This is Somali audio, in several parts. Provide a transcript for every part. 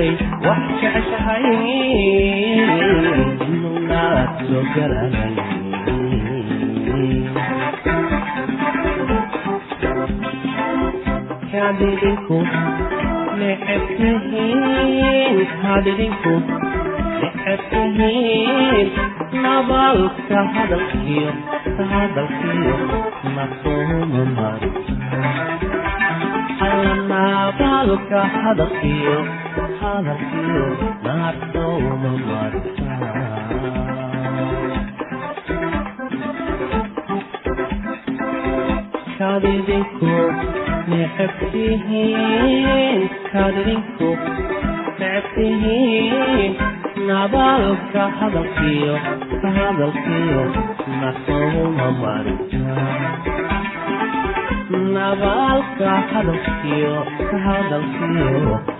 dhintay wax jeceshahay. Inaad soo galanan had idinku necebtihiin had idinku necebtihiin nabaalka hadalkiyo hadalkiyo masooma mari alla nabaalka hadalkiyo how I feel, not normal lifestyle. Kalbinku neceb tihiin, kalbinku neceb tihiin, nabaalka hadalkiyo, ka hadalkiyo, not normal lifestyle. nabaalka hadalkiyo, ka hadalkiyo.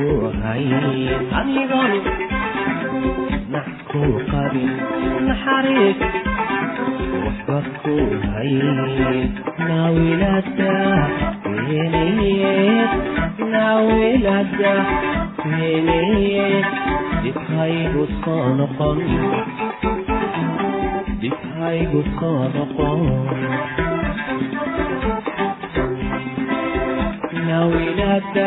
kuhay adigoon nax ku qabin naxariis waxba ku hay naawilada weenayeed naawilada weenayeed dhibhaygu soo noqon dhibhaygu soo noqon naawilada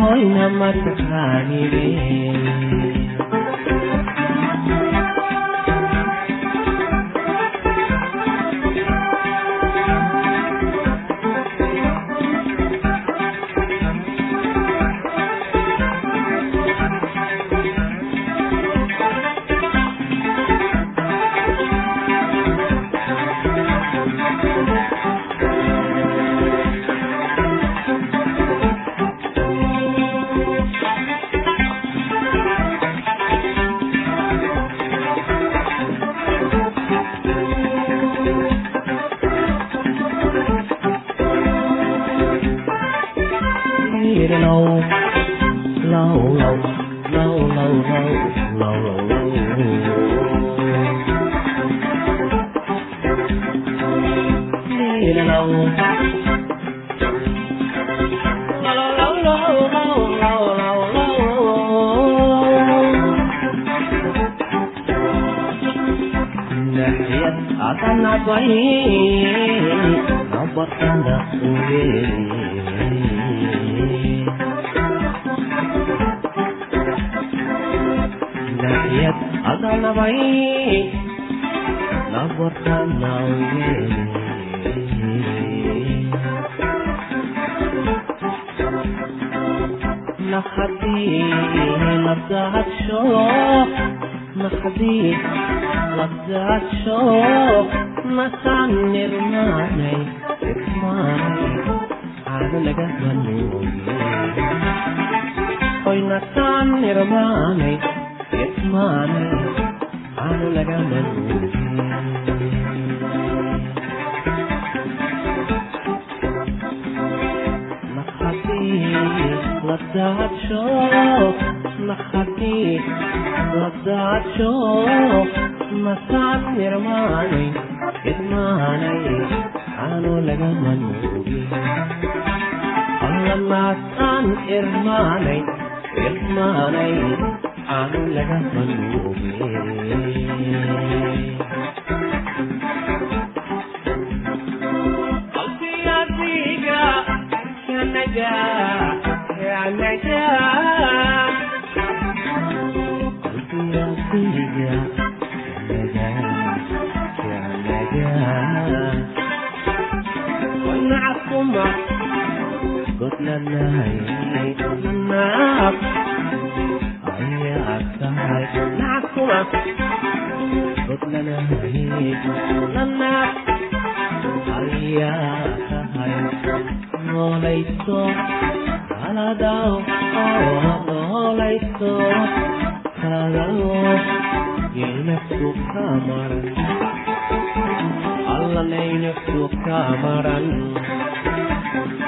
hoyna haddana bayn abarkada ugeeadanabay نحدي نرجع الشوق حزين رد الشوق مستعني رماني اسمعني عامل قهوة Hoy nattani romani, yetmani, hanno la gamba Ma fatti, la taccio, maslxadii la saadsho masaad nirmaanay idmaanay aanoo laga manuugi allamaas aan irmaanay irmaanay aanu laga manuugi Yeah. kumbac godlanahay inay dhamanaab ayaad tahay lacag kumac godlanahay dhamanaab ayaad tahay noolayso haladaw oo noolayso haladaw yenaftu kamaran alla nay naftu kamaran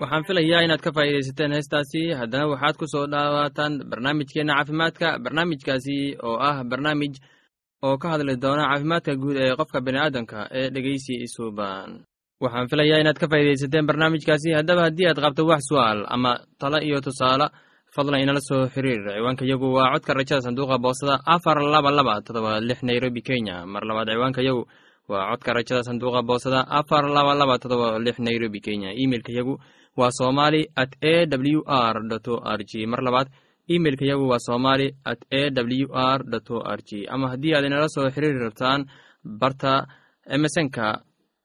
waxaan filayaa inaad ka faa'iidaysateen heestaasi. Haddana waxaad ku soo dhawaataan barnaamijkeenna caafimaadka barnaamijkaasi oo ah barnaamij oo ka hadli doona caafimaadka guud ee qofka bini'aadamka ee dhegeysi isuuban waxaan filayaa inaad ka faa'iidaysateen barnaamijkaasi. Haddaba haddii aad qabto wax su'aal ama talo iyo tusaale fadlan inala soo xiriir. Ciwaanka yagu waa codka rajada sanduuqa boosada afar laba laba todoba lix nairobi kenya. Mar labaad ciwaanka yagu waa codka rajada sanduuqa boosada afar laba laba todoba lix nairobi kenya. Imeilka yagu waa somali at a w r o r g mar labaad imeilka yagu waa somali at a w r o r g ama haddii aad inala soo xiriiri rabtaan barta emesonka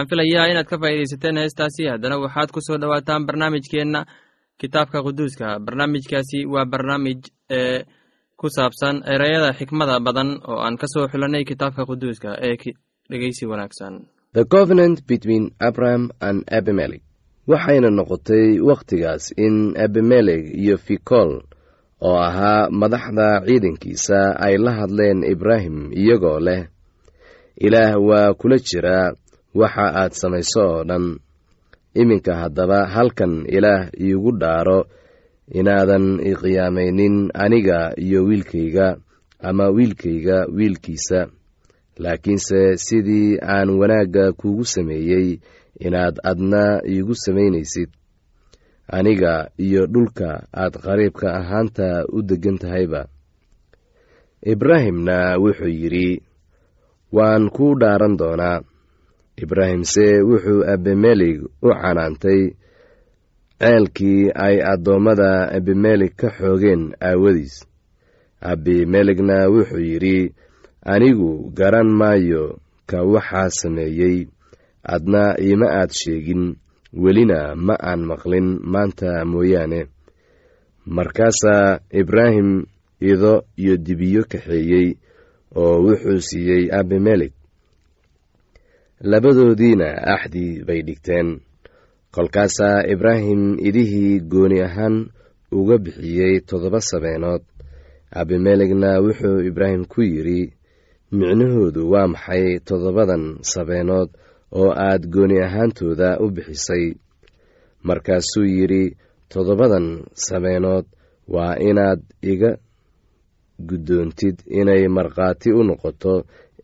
waxaan filayaa inaad ka faa'iidaysateen heestaasi. Haddana waxaad ku soo dhowaataan barnaamijkeenna kitaabka quduuska. Barnaamijkaasi waa barnaamij ee ku saabsan ereyada xikmada badan oo aan ka soo xulanay kitaabka quduuska ee dhegeysi wanaagsan. The covenant between Abraham and Abimelech. Waxayna noqotay wakhtigaas in abimelech iyo fikol oo ahaa madaxda ciidankiisa ay la hadleen ibraahim iyagoo leh ilaah waa kula jiraa waxa aad samayso oo dhan. Iminka haddaba halkan ilaah iigu dhaaro inaadan iqiyaamaynin aniga iyo wiilkayga ama wiilkayga wiilkiisa. Laakiinse sidii aan wanaagga kuugu sameeyey inaad adna iigu samaynaysid. Aniga iyo dhulka aad qariibka ahaanta u deggan tahayba. Ibraahimna wuxuu yidhi waan kuu dhaaran doonaa ibraahimse wuxuu abimelek u canaantay ceelkii ay addoommada abimelek ka xoogeen aawadiis. Abimelekna wuxuu yidhi anigu garan maayo ka waxaa sameeyey adna iima aad sheegin welina ma aan maqlin maanta mooyaane. Markaasaa ibraahim ido iyo dibiyo kaxeeyey oo wuxuu siiyey abimelek labadoodiina axdi bay dhigteen. Kolkaasaa ibraahim idihii gooni ahaan uga bixiyey toddoba sabeenood. Abimelekna wuxuu ibraahim ku yidhi micnahoodu waa maxay toddobadan sabeenood oo aad gooni ahaantooda u bixisay? Markaasuu yidhi toddobadan sabeenood waa inaad iga guddoontid inay markhaati u noqoto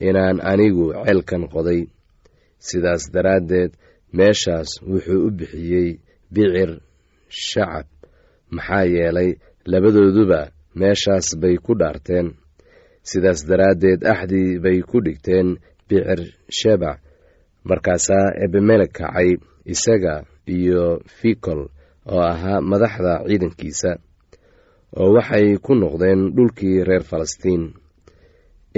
inaan anigu ceelkan qoday sidaas daraaddeed meeshaas wuxuu u bixiyey bicir shacab. Maxaa yeelay labadooduba meeshaas bay ku dhaarteen. Sidaas daraaddeed axdi bay ku dhigteen bicir shebac markaasaa ebemelek kacay isaga iyo fikol oo ahaa madaxda ciidankiisa oo waxay ku noqdeen dhulkii reer falastiin.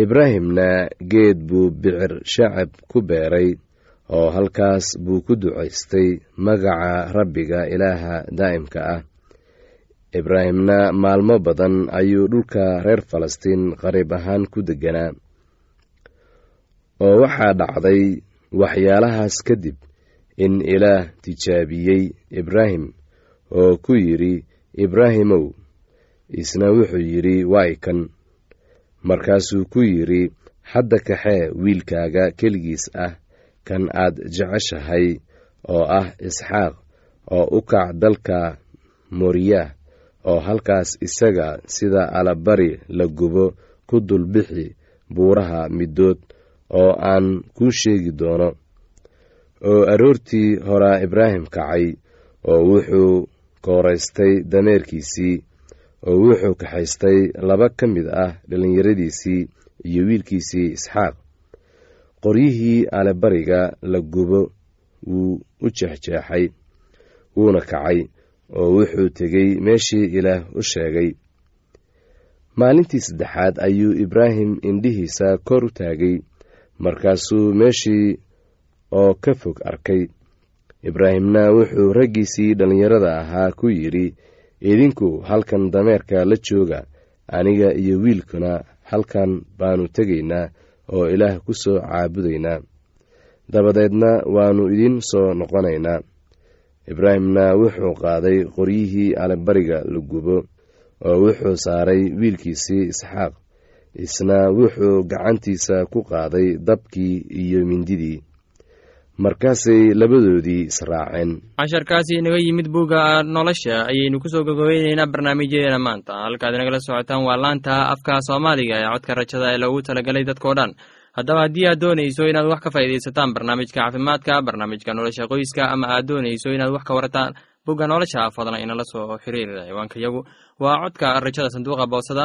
Ibraahimna geed buu bicir shacab ku beeray oo halkaas buu ku ducaystay magaca rabbiga ilaaha daa'imka ah. Ibraahimna maalmo badan ayuu dhulka reer falastiin qariib ahaan ku degganaa oo waxaa dhacday waxyaalahaas kadib in ilaah tijaabiyey ibraahim oo ku yidhi ibraahimow isna wuxuu yidhi waay kan. Markaasuu ku yidhi hadda kaxee wiilkaaga keligiis ah kan aad jeceshahay oo ah isxaaq oo u kac dalka moriyaah oo halkaas isaga sida alabari la gubo ku dulbixi buuraha middood oo aan kuu sheegi doono. Oo aroortii horaa ibraahim kacay oo wuxuu kooraystay dameerkiisii oo wuxuu kaxaystay laba ka mid ah dhallinyaradiisii iyo wiilkiisii isxaaq qoryihii alebariga la gubo wuu u jeexjeexay wuuna kacay oo wuxuu tegey meeshii ilaah u sheegay. Maalintii saddexaad ayuu ibraahim indhihiisa kor u taagay markaasuu meeshii oo ka fog arkay. Ibraahimna wuxuu raggiisii dhallinyarada ahaa ku yidhi idinku halkan dameerka la jooga aniga iyo wiilkuna halkan baanu tegaynaa oo ilaah ku soo caabudaynaa. Dabadeedna waannu idiin soo noqonaynaa. Ibraahimna wuxuu qaaday qoryihii alebariga la gubo oo wuxuu saaray wiilkiisii isxaaq. Isna wuxuu gacantiisa ku qaaday dabkii iyo mindidii markaasay labadoodii israaceen. Casharkaasi inaga yimid bugga nolosha ayaynu ku soo gogobeyneynaa barnaamijyadeena maanta. Halkaad inagala socotaan waa laanta afka soomaaliga ee codka rajada ee loogu talagalay dadkao dhan. Haddaba haddii aad doonayso inaad wax ka faa'iidaysataan barnaamijka caafimaadka barnaamijka nolosha qoyska ama aad doonayso inaad wax ka warataan bugga nolosha fadlan inala soo xiriira ciwaanka yagu. Waa codka rajada sanduuqa boosada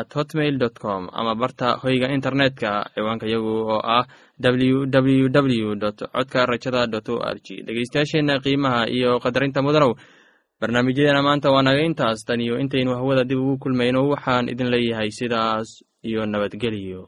at hotmail dot com ama barta hoyga internetka ciwaanka yagu oo ah w w w dot codka rajada dot o r g dhegeystayaasheenna qiimaha iyo qadarinta mudanow barnaamijyadeena maanta waa naga intaas. Tan iyo intaynu hawada dib ugu kulmayno waxaan idin leeyahay sidaas iyo nabadgelyo